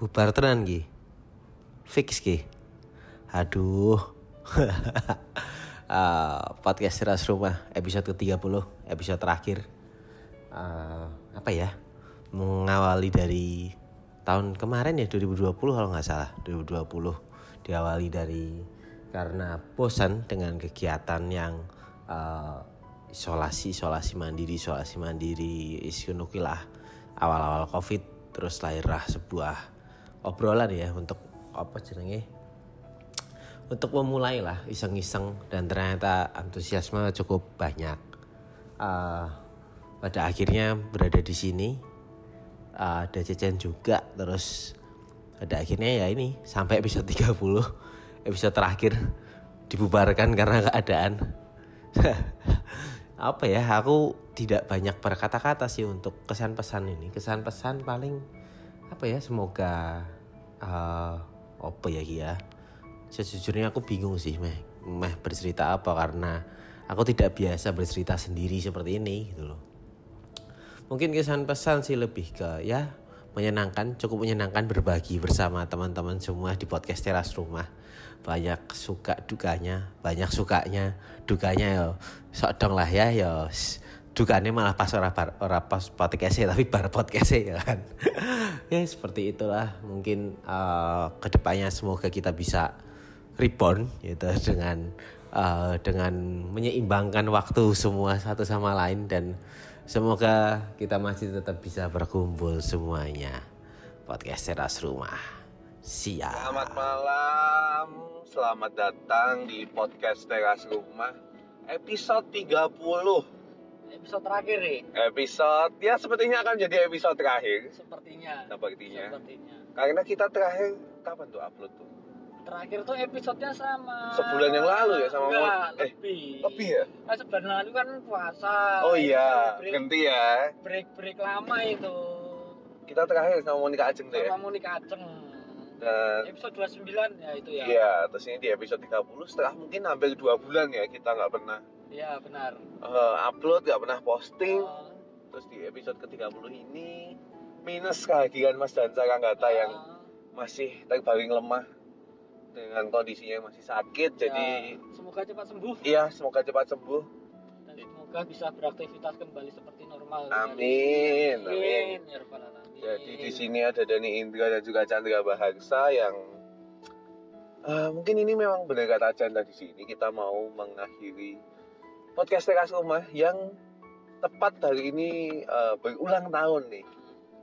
bubar tenan ki fix ki aduh. Uh, podcast teras rumah episode ke-30 episode terakhir. Uh, apa ya? Mengawali dari tahun kemarin ya 2020 kalau nggak salah 2020 diawali dari karena bosan dengan kegiatan yang uh, isolasi isolasi mandiri isolasi mandiri iskunukilah awal-awal covid terus lahirlah sebuah obrolan ya untuk apa jenenge? Untuk memulai lah iseng-iseng dan ternyata antusiasme cukup banyak. Uh, pada akhirnya berada di sini uh, ada Cecen juga terus pada akhirnya ya ini sampai episode 30 episode terakhir dibubarkan karena keadaan. Apa ya aku tidak banyak berkata-kata sih untuk kesan pesan ini. Kesan pesan paling apa ya semoga uh, apa ya kia sejujurnya aku bingung sih meh meh bercerita apa karena aku tidak biasa bercerita sendiri seperti ini gitu loh. Mungkin kesan pesan sih lebih ke ya menyenangkan cukup menyenangkan berbagi bersama teman-teman semua di podcast teras rumah. Banyak suka dukanya banyak sukanya dukanya yo sok dong lah ya yo. Dukanya malah pas ora ora pas podcast tapi bar podcast ya kan ya seperti itulah. Mungkin uh, ke depannya semoga kita bisa rebound gitu dengan uh, dengan menyeimbangkan waktu semua satu sama lain. Dan semoga kita masih tetap bisa berkumpul semuanya. Podcast teras rumah. Siap. Selamat malam. Selamat datang di podcast teras rumah episode 30 episode terakhir nih. Episode ya sepertinya akan jadi episode terakhir. Sepertinya. Sepertinya. Sepertinya. Karena kita terakhir kapan tuh upload tuh? Terakhir tuh episodenya sama. Sebulan yang lalu ya sama Enggak, eh, lebih. Lebih ya? Nah, sebulan lalu kan puasa. Oh iya, break, ganti ya. break break lama itu. Kita terakhir sama Monica Ajeng tuh ya. Sama Monica Aceng. Dan Episode 29 ya itu ya. iya, terus ini di episode 30 setelah mungkin hampir dua bulan ya kita nggak pernah Iya, benar. uh, upload, nggak pernah posting. Oh, Terus di episode ke-30 ini minus kehadiran Mas dan Saranggata yang ah, masih terbaring lemah dengan kondisinya yang masih sakit. ya, Jadi semoga cepat sembuh iya, semoga cepat sembuh. dan semoga bisa beraktivitas kembali seperti normal. Amin, amin. Amin. Ya. Jadi di sini ada Dani Indra dan juga Chandra Bahaksa yang uh, mungkin ini memang benar kata Chandra di sini kita mau mengakhiri podcast teras rumah yang tepat hari ini uh, berulang tahun nih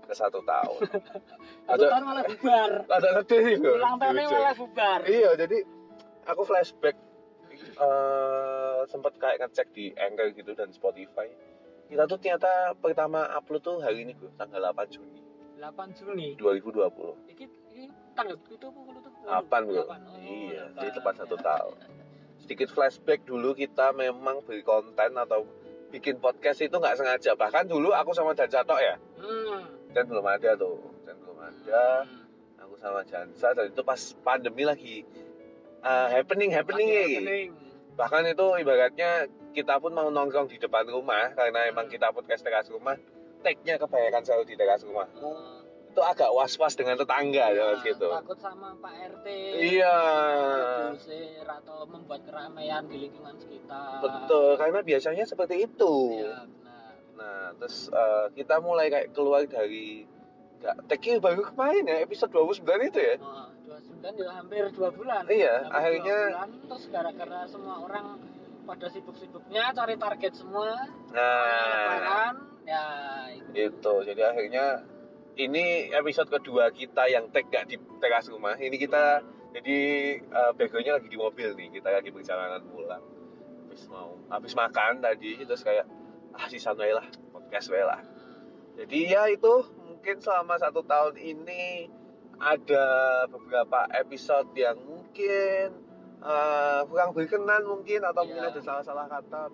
ke satu tahun. Satu tahun malah bubar. ada sedih sih bro. Ulang tahunnya malah bubar. Iya, jadi aku flashback uh, sempat kayak ngecek di Anchor gitu dan Spotify. Kita tuh ternyata pertama upload tuh hari ini bro, tanggal 8 Juni 8 Juni. 2020. Iki, iki tanggal itu apa kalau itu? 8 bro. Delapan. Oh, iya, delapan. jadi tepat satu tahun. Sedikit flashback dulu kita memang berkonten atau bikin podcast itu nggak sengaja. Bahkan dulu aku sama Jansa tok ya, Hmm. dan belum ada tuh, dan belum ada. Hmm. Aku sama Jansa dan itu pas pandemi lagi uh, happening happening ya. happening. Bahkan itu ibaratnya kita pun mau nongkrong di depan rumah karena emang Hmm. kita podcast teras rumah. Tag-nya kebanyakan selalu di teras rumah. Oh. Itu agak was-was dengan tetangga ya Nah, gitu. Takut sama Pak RT. Iya. Diusir atau membuat keramaian di lingkungan sekitar. Betul, karena biasanya seperti itu. Iya, benar. Nah, terus eh, kita mulai kayak keluar dari nggak tag baru kemarin ya episode 29 itu ya. Oh, 29 ya hampir 2 bulan. Iya, Hampir akhirnya- bulan. terus gara-gara semua orang pada sibuk-sibuknya cari target semua. Nah, Lebaran, ya itu. itu. Jadi akhirnya ini episode kedua kita yang tag gak di teras rumah. Ini kita jadi eh, backgroundnya lagi di mobil nih. Kita lagi perjalanan pulang. Habis mau habis makan tadi terus kayak ah si wae lah podcast wae lah. Jadi ya itu mungkin selama satu tahun ini ada beberapa episode yang mungkin eh, kurang berkenan mungkin atau mungkin Iya. ada salah-salah kata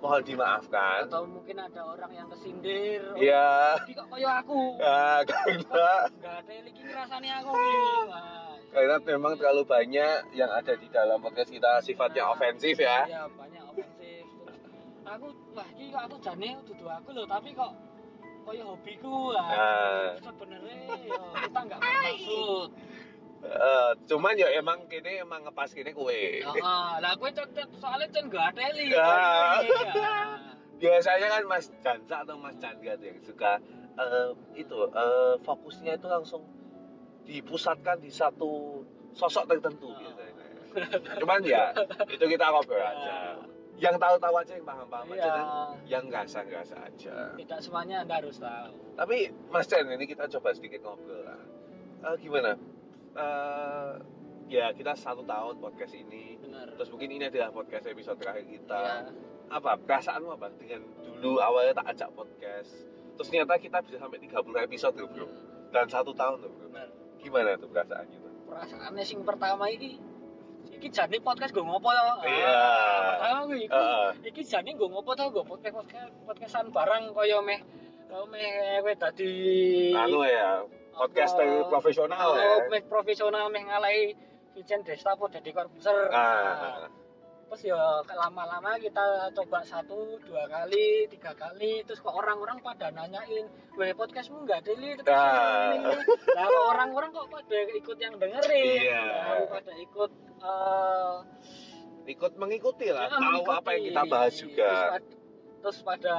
mohon dimaafkan. atau mungkin ada orang yang kesindir oh, Ya, iki kok kaya aku ya karena nggak ada yang lagi ngerasani aku karena memang terlalu banyak yang ada di dalam podcast kita sifatnya Nah, ofensif ya. iya banyak ofensif Terus, aku wah iki kok aku jane dudu aku loh tapi kok kaya hobiku lah. Ah. Sebenarnya ya kita nggak bermaksud. Eh, cuman ya emang kini emang ngepas kini kue Heeh, lah kowe cen cen- soalnya cen gak ada li. Ah. Iya. biasanya kan Mas Jansa atau Mas Chandra tuh yang suka eh, itu eh, fokusnya itu langsung dipusatkan di satu sosok tertentu Ah. biasanya. Cuman ya itu kita ngobrol aja. Yang tahu-tahu aja yang paham-paham aja Iya. dan yang ngerasa-ngerasa aja. Tidak semuanya Anda harus tahu. Tapi Mas Chen ini kita coba sedikit ngobrol lah. Eh, gimana? Eh, ya kita satu tahun podcast ini. Benar. Terus mungkin ini adalah podcast episode terakhir kita. Ya, apa perasaanmu apa dengan dulu awalnya tak ajak podcast terus ternyata kita bisa sampai 30 episode tuh bro dan satu tahun tuh bro benar. gimana tuh perasaannya tuh Perasaannya sing pertama iki iki jane podcast gue ngopo ya? Iya. Pertama gue iki Heeh. iki jane gue ngopo to gue podcast podcast podcastan barang kaya meh kaya meh kowe dadi anu ya podcaster apa, profesional oh, ya meh profesional meh ngalahi Vincent Desta po dadi korbuser. ah Terus ya lama-lama kita coba satu, dua kali, tiga kali, terus kok orang-orang pada nanyain, weh podcastmu nggak ada li, terus Ah. ini, ini." Lah kok orang-orang kok pada ikut yang dengerin, Iya. Lah, pada ikut eh, ikut mengikuti lah ya, tahu mengikuti. apa yang kita bahas juga Terus pada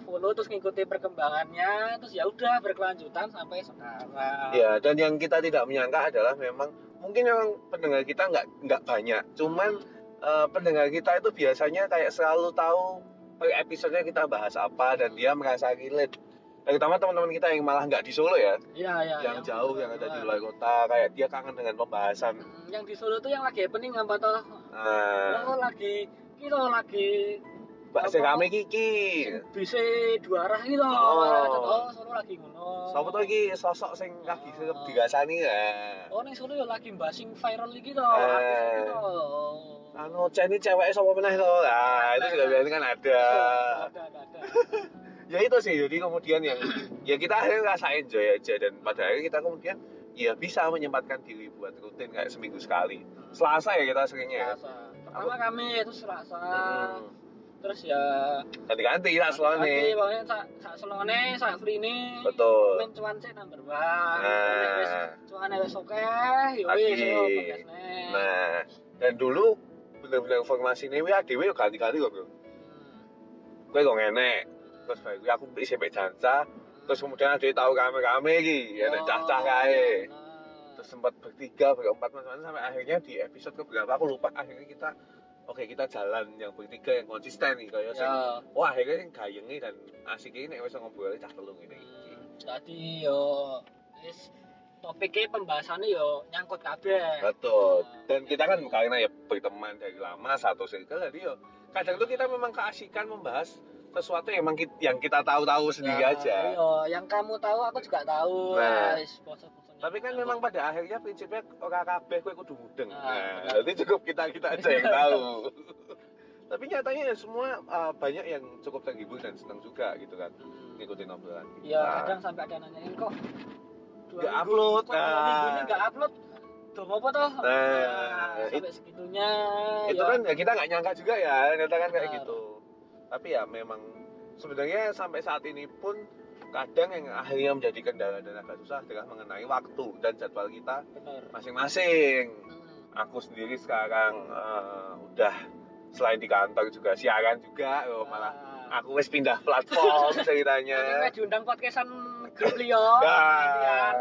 follow, terus ngikuti perkembangannya, terus ya udah berkelanjutan sampai sekarang. ya dan yang kita tidak menyangka adalah memang mungkin memang pendengar kita nggak nggak banyak cuman eh, pendengar kita itu biasanya kayak selalu tahu per episodenya kita bahas apa dan dia merasa relate terutama teman-teman kita yang malah nggak di Solo ya Iya, iya. yang jauh yang ada di luar kota kayak dia kangen dengan pembahasan Hmm, Yang di Solo tuh yang lagi happening apa toh? nah lagi kita lagi mbak? Sekame Kiki bisa dua arah gitu. Oh. Oh, Solo lagi ngono. siapa tuh lagi sosok sing kaki Oh. digasani ya Oh, ning Solo ya lagi basing viral iki to, Eh. iki to. anu ini cewek sama meneh tuh nah itu juga biasanya kan ada Ada, ada, ada. ya itu sih jadi kemudian yang ya kita akhirnya rasa enjoy aja dan pada akhirnya kita kemudian ya bisa menyempatkan diri buat rutin kayak seminggu sekali Selasa ya kita seringnya ya Selasa. Pertama kami itu Selasa. Hmm. Terus ya ganti-ganti lah Nanti nih pokoknya sak sak selone, sak free betul. Men cuan sih number one. Nah. Wis cuan wis oke, yo Lagi. wis nih. nah dan dulu bener-bener informasi ini wih adewe yo ganti-ganti kok bro. Gue kok ngenek terus gue aku beli janca terus kemudian ada yang tahu kame-kame iki ya ada cah-cah kae. terus sempat bertiga berempat sampai akhirnya di episode keberapa aku lupa. Akhirnya kita oke kita jalan yang bertiga yang konsisten nih kayak sing Ya. wah akhirnya yang gayengi dan asik ini wis ngobrol cah telung ini Tadi yo wis topiknya pembahasannya yo nyangkut kabeh. betul dan kita kan karena ya berteman dari lama satu circle jadi yo kadang tuh kita memang keasikan membahas sesuatu yang emang kita, yang kita tahu-tahu sendiri Ya, aja Iya, yang kamu tahu aku juga tahu. Nah. Tapi kan memang pada akhirnya prinsipnya orang kabeh kowe kudu mudeng. Ah, Nah, benar. jadi cukup kita-kita aja yang tahu. tapi nyatanya ya semua uh, banyak yang cukup terhibur dan senang juga gitu kan Hmm. ngikutin obrolan kita. Iya, kadang sampai ada nanyain kok Nggak upload, kok dua nah. nggak upload. Tuh apa toh? Nah, sampai segitunya. itu ya. kan ya kita nggak nyangka juga ya ternyata kan kayak gitu. Tapi ya memang sebenarnya sampai saat ini pun kadang yang akhirnya menjadi kendala dan agak susah adalah mengenai waktu dan jadwal kita masing-masing. Hmm. aku sendiri sekarang eh, udah selain di kantor juga siaran juga oh, malah Ah. aku wis pindah platform ceritanya diundang podcastan grup Leo. Nah,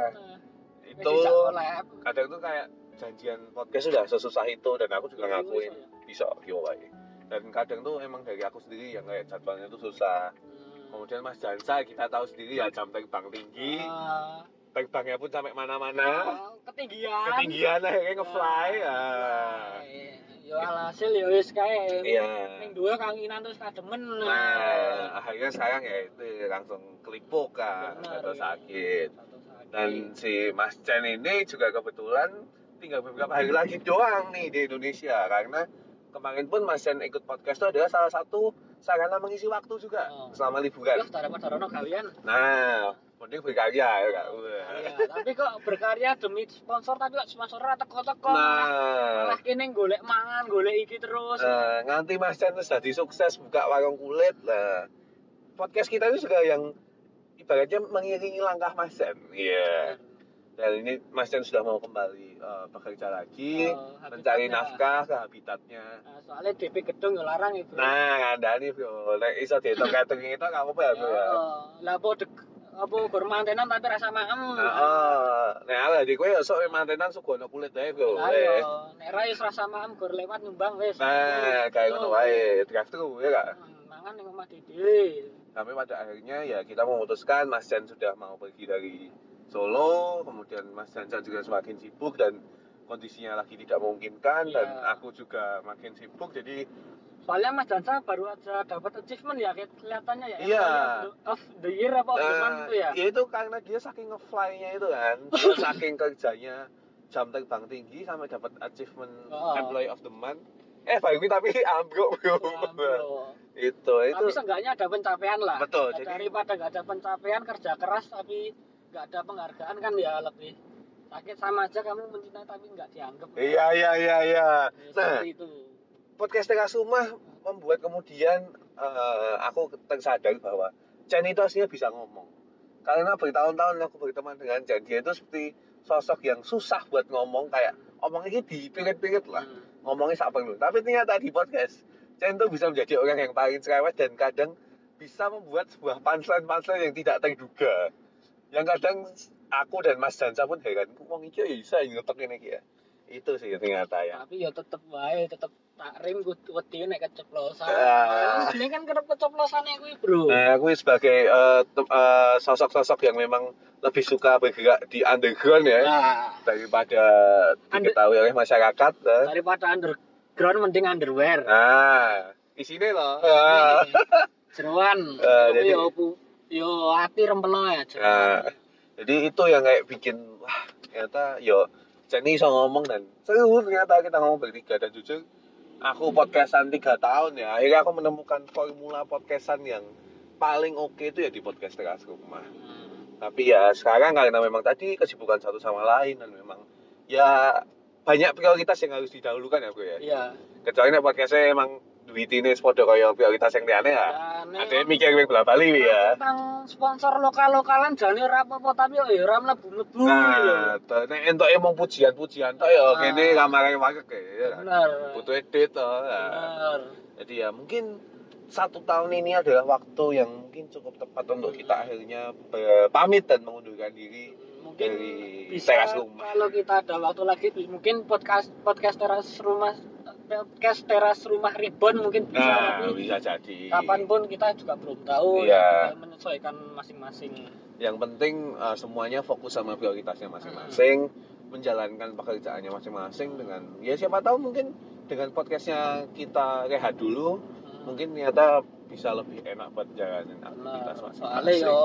itu collab. kadang tuh kayak janjian podcast sudah sesusah itu dan aku juga ngakuin bisa giveaway dan kadang tuh emang dari aku sendiri yang kayak jadwalnya tuh susah Hmm. Kemudian Mas Jansa kita tahu sendiri ya jam terbang tinggi Ah, terbangnya pun sampai mana-mana ah, ketinggian. ketinggian akhirnya ngefly ya Yo alhasil yo wis kae. iya Ning duwe kanginan terus kademen. Nah, akhirnya sekarang ya itu langsung kelipuk kan atau iya. sakit. Sakit. Dan si Mas Chen ini juga kebetulan tinggal beberapa hari lagi doang nih di Indonesia karena kemarin pun Mas Chen ikut podcast itu adalah salah satu sarana mengisi waktu juga Oh. selama liburan. daripada rono kalian. Nah, mending berkarya ya kak. Iya, tapi kok berkarya demi sponsor tapi kok sponsor teko-teko. Nah, Malah kene golek mangan, golek iki terus. Nah, nganti Mas Chen terus jadi sukses buka warung kulit lah. Podcast kita itu juga yang ibaratnya mengiringi langkah Mas Jan. Iya. Dan ini Mas Jan sudah mau kembali eh, bekerja lagi, Oh, mencari nafkah ke habitatnya. Nah, soalnya DP gedung ya larang bro Nah, ada nih bro. Nek iso dihitung catering itu kamu apa ya bro ya? Oh, lah apa dek apa gur mantenan tapi rasa maem Heeh. Nek ala di kowe ya sok mantenan sugono kulit ae bro. Lah Eh. yo, nek ra rasa maem gur lewat nyumbang wis. Nah, kayak ngono Oh. wae, drive thru ya kak. Hmm, Mangan ning omah dhewe. Sampai pada akhirnya ya kita memutuskan Mas Jan sudah mau pergi dari Solo, kemudian Mas Jan juga semakin sibuk dan kondisinya lagi tidak memungkinkan dan Iya. aku juga makin sibuk jadi Soalnya Mas Jansa baru aja dapat achievement ya kelihatannya ya. Iya. Of the year apa of the month itu ya. ya itu karena dia saking ngefly-nya itu kan, saking kerjanya jam terbang tinggi sampai dapat achievement Oh. employee of the month. Eh, bagus tapi ambruk bro. Bro. itu itu. Tapi seenggaknya ada pencapaian lah. Betul, Ya, jadi- Daripada nggak ada pencapaian kerja keras tapi nggak ada penghargaan kan ya lebih sakit sama aja kamu mencintai tapi nggak dianggap. Iya iya iya iya. Ya, Nah, seperti itu. podcast Teras Rumah membuat kemudian eh, aku tersadar bahwa Chen itu aslinya bisa ngomong. Karena bertahun-tahun aku berteman dengan Chen, dia itu seperti sosok yang susah buat ngomong kayak omongnya dipirit-pirit lah. Hmm. ngomongnya sak perlu. Tapi ternyata di podcast, Chen tuh bisa menjadi orang yang paling cerewet dan kadang bisa membuat sebuah punchline-punchline yang tidak terduga. Yang kadang aku dan Mas Jansa pun heran, kok wong iki ya bisa ngetok ini iki ya. Itu sih ternyata ya. tapi ya tetep wae tetep takrim kudu wedi nek keceplosan. Ah. Ini kan kerep keceplosannya kuwi, Bro. Nah, aku sebagai eh, eh, sosok-sosok yang memang lebih suka bergerak di underground ya Nah, daripada Under- diketahui oleh masyarakat. eh. daripada underground mending underwear. Nah, di sini loh. Ah. Jeruan. Eh, jadi- pu yo ati rempelo ya. Nah, jadi itu yang kayak bikin wah ternyata yo Jenny bisa ngomong dan seru ternyata kita ngomong bertiga dan jujur aku podcastan tiga tahun ya akhirnya aku menemukan formula podcastan yang paling oke itu ya di podcast teras rumah Hmm. tapi ya sekarang karena memang tadi kesibukan satu sama lain dan memang ya banyak prioritas yang harus didahulukan ya bro ya Iya. kecuali podcastnya emang duitine sepodo kaya prioritas yang liane ya Dan ada yang mikir yang bola bali ya tentang sponsor lokal-lokalan jane ora apa-apa tapi ya ora mlebu-mlebu. Nah, nek entuk emang pujian-pujian tok ya Nah. kene kamare wakek ya. Bener. Butuh edit toh. Nah, Bener. Jadi ya mungkin satu tahun ini adalah waktu yang mungkin cukup tepat untuk kita akhirnya pamit dan mengundurkan diri Mungkin dari bisa teras rumah. kalau kita ada waktu lagi mungkin podcast podcast teras rumah podcast teras rumah ribbon mungkin bisa Nah, tapi bisa jadi. kapan pun kita juga belum tahu Iya. kita menyesuaikan masing-masing Yang penting uh, semuanya fokus sama prioritasnya masing-masing, menjalankan pekerjaannya masing-masing dengan ya siapa tahu mungkin dengan podcastnya kita rehat dulu, mungkin ternyata bisa lebih enak buat jalanin aktivitas Nah, masing-masing. soalnya yo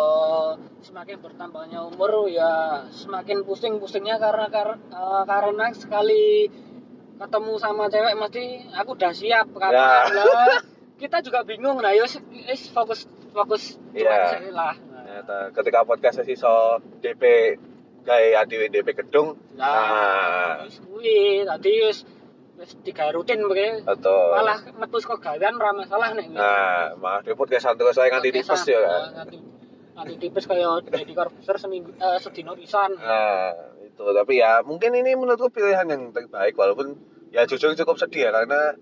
semakin bertambahnya umur ya semakin pusing-pusingnya karena kar- eh, karena sekali ketemu sama cewek mesti aku udah siap Ya. karena lah, kita juga bingung nah yo is fokus fokus cuma Ya. sih lah Ternyata ketika podcast sesi so DP gaya ADW DP gedung, nah Ah. wis kuwi tadi wis tiga rutin begini atau malah metu kok gawean ora masalah nek nah malah di podcast terus saya nganti tipes ya kan. nganti nganti tipes kayak jadi korbuser seminggu eh, sedino pisan Nah itu tapi ya mungkin ini menurutku pilihan yang terbaik walaupun ya jujur cukup sedih ya karena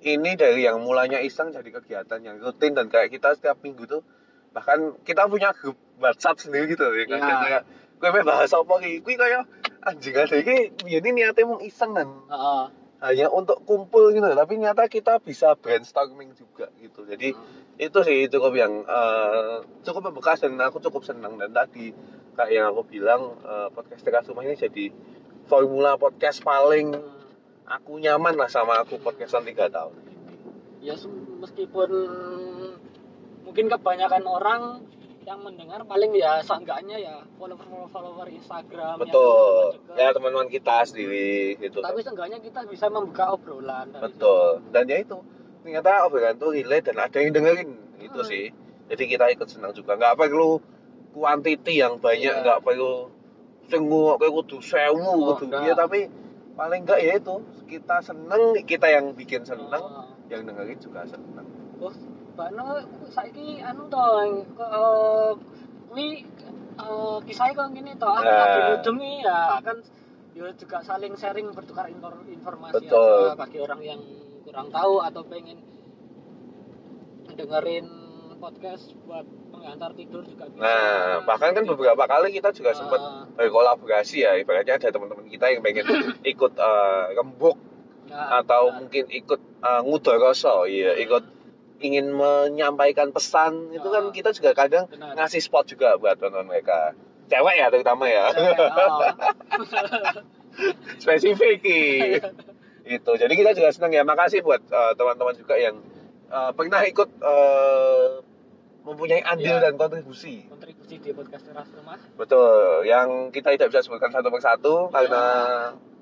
ini dari yang mulanya iseng jadi kegiatan yang rutin dan kayak kita setiap minggu tuh bahkan kita punya grup WhatsApp sendiri gitu ya kan Ya. kayak gue pengen bahas apa ki? Gue kayak anjing ada iki ini niatnya mau iseng dan Heeh. hanya untuk kumpul gitu tapi nyata kita bisa brainstorming juga gitu. Jadi itu sih cukup yang eh, cukup membekas dan aku cukup senang. Dan tadi kayak yang aku bilang eh, podcast teras rumah ini jadi formula podcast paling aku nyaman lah sama aku podcastan tiga tahun ini. Ya meskipun mungkin kebanyakan orang yang mendengar paling ya seenggaknya ya follower follower Instagram betul. ya teman-teman kita sendiri gitu tapi seenggaknya kita bisa membuka obrolan betul. dan ya itu ternyata obrolan tuh relate dan ada yang dengerin itu Hmm. sih jadi kita ikut senang juga nggak perlu kuantiti yang banyak Iya. nggak perlu semua kayak kudu sewu Oh, kudu dia tapi paling enggak ya itu kita seneng kita yang bikin seneng Oh. yang dengerin juga seneng Oh, Mbak No, saiki anu to, kok wi eh, kisahnya kok gini toh aku Nah. lagi mudeng nih ya kan ya juga saling sharing bertukar infor- informasi Betul. bagi orang yang kurang tahu atau pengen dengerin podcast buat pengantar tidur juga bisa Nah, bahkan kan beberapa kali kita juga sempat eh, berkolaborasi ya, ibaratnya ada teman-teman kita yang pengen ikut eh, rembuk ya, atau benar. mungkin ikut uh, ngudoroso, iya, ikut ingin menyampaikan pesan itu kan Ah. kita juga kadang Benar. ngasih spot juga buat teman mereka. Cewek ya terutama ya. Cewek, oh. Spesifik Ki. itu. Jadi kita juga senang ya. Makasih buat uh, teman-teman juga yang uh, pernah ikut uh, mempunyai andil Iya. dan kontribusi. kontribusi di podcast teras rumah Betul, yang kita tidak bisa sebutkan satu persatu karena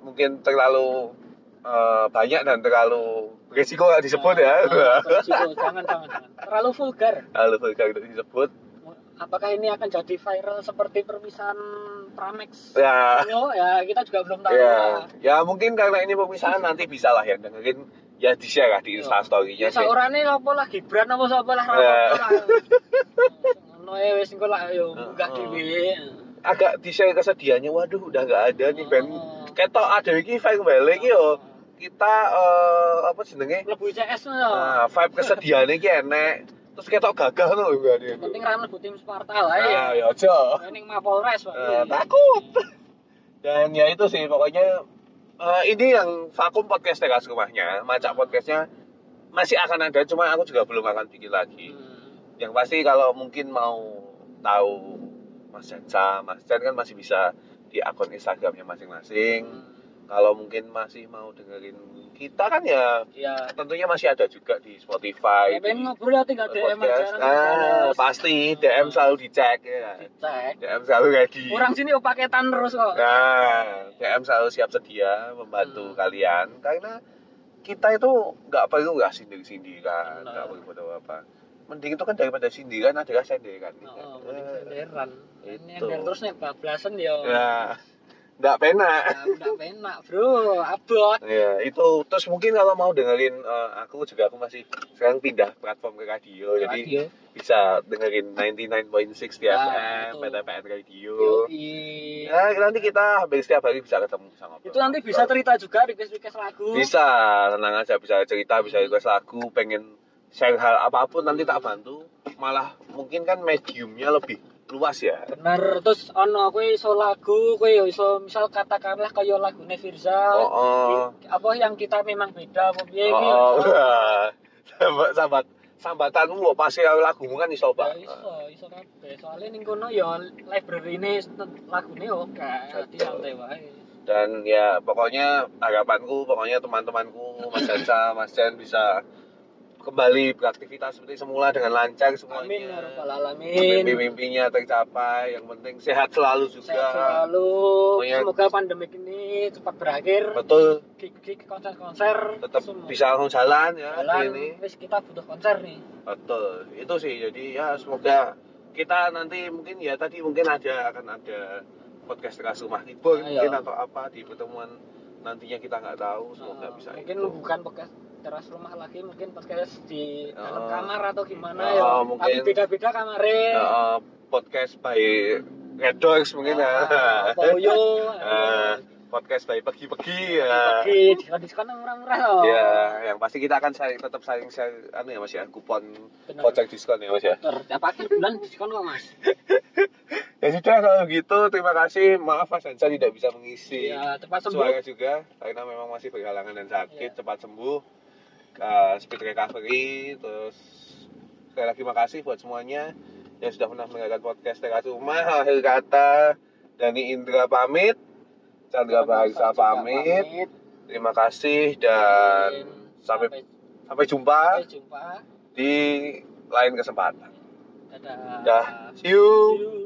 mungkin terlalu eh, banyak dan terlalu beresiko nggak disebut ya. Nah, jangan jangan jangan terlalu vulgar Halo, vulgar untuk disebut. Apakah ini akan jadi viral seperti perpisahan Pramex Ya, Yo, ya kita juga belum tahu ya, ya mungkin karena ini pemisahan nanti bisa lah ya dengerin ya di share lah di Iya. instastorynya Ya sih. saurane apa lah Gibran apa sapa lah Ya. Ngono ya wis engko lah yo Heeh. dhewe. Agak di share kesedihannya, waduh udah nggak ada nih band. Ketok ada iki vibe iki yo. Kita eh, apa jenenge? Mlebu ICS no. Nah, vibe kesedihannya iki enek. Terus ketok gagah lho gak Penting ra mlebu tim Sparta lah Ah, ya. ya aja. Ning Mapolres Pak. Eh, takut. Dan ya itu sih pokoknya eh, ini yang vakum podcast teras rumahnya, macak podcastnya masih akan ada, cuma aku juga belum akan bikin lagi. Hmm. Yang pasti kalau mungkin mau tahu Mas Jansa, Mas Jan kan masih bisa di akun Instagramnya masing-masing. Kalau mungkin masih mau dengerin kita kan ya Ya. tentunya masih ada juga di Spotify. Ya pengen ngobrol ya tinggal DM aja. Ah, pasti DM selalu dicek ya. Dicek. DM selalu ready. Orang sini paketan terus kok. Nah, DM selalu siap sedia membantu Hmm. kalian karena kita itu nggak perlu nggak sindir-sindiran, nggak perlu pada apa. Mending itu kan daripada sindiran adalah senderan. Oh, mending senderan. Ini itu. yang terus nih bablasan ya. Ya, nggak penak. Ya, udah penak, Bro. Abot. Ya, itu terus mungkin kalau mau dengerin eh, aku juga aku masih sekarang pindah platform ke radio, jadi Radio. bisa dengerin 99.6 di Ya, FM, betul. PTPN Radio. Yoi. Ya, nanti kita hampir setiap hari bisa ketemu sama Itu nanti bisa cerita juga request-request lagu. Bisa, tenang aja bisa cerita, bisa request lagu, pengen share hal apa pun nanti tak bantu. Malah mungkin kan mediumnya lebih luas ya. Bener, terus ono kowe iso lagu, kowe yo iso misal katakanlah kaya lagune Firza. Oh, oh. Apa yang kita memang beda apa piye Oh, iki oh. sambat, sambat, sambatanmu kok pasti lagumu kan iso Ya pak. iso, iso kabeh. Soale ning kono yo library-ne lagune oke, dadi santai wae. Dan ya pokoknya harapanku, pokoknya teman-temanku, Mas Jansa, Mas Jan bisa kembali beraktivitas seperti semula dengan lancar semuanya. Amin ya rabbal alamin. Mimpi-mimpinya tercapai, yang penting sehat selalu juga. Sehat selalu. Pokoknya- Semoga pandemi ini cepat berakhir. Betul, Gig-gig konser-konser tetap semua. bisa langsung jalan ya jalan. ini. Wis kita butuh konser nih. Betul, itu sih. Jadi ya semoga kita nanti mungkin ya tadi mungkin ada akan ada podcast teras rumah Ayo. mungkin atau apa di pertemuan nantinya kita nggak tahu semoga Oh, bisa mungkin itu. bukan podcast teras rumah lagi mungkin podcast di dalam Oh. kamar atau gimana Oh, ya mungkin. tapi beda-beda kamarnya Ya, eh, podcast by Red Dogs mungkin ya. Ah, Poyo Eh, podcast by pagi-pagi ya. bagi diskon murah-murah loh Ya, yang pasti kita akan saling tetap saling share anu ya Mas ya, kupon voucher diskon ya Mas ya. Tiap akhir bulan diskon kok mas Ya sudah kalau gitu terima kasih. Maaf Mas Hansa tidak bisa mengisi ya cepat sembuh suara juga karena memang masih berhalangan dan sakit Iya. cepat sembuh Uh, speed recovery terus sekali lagi makasih buat semuanya yang sudah pernah mendengarkan podcast Teras Rumah akhir kata Dani Indra pamit Chandra Bahasa pamit. terima kasih dan sampai sampai jumpa sampai jumpa. di lain kesempatan. Dadah. Dah see you. See you.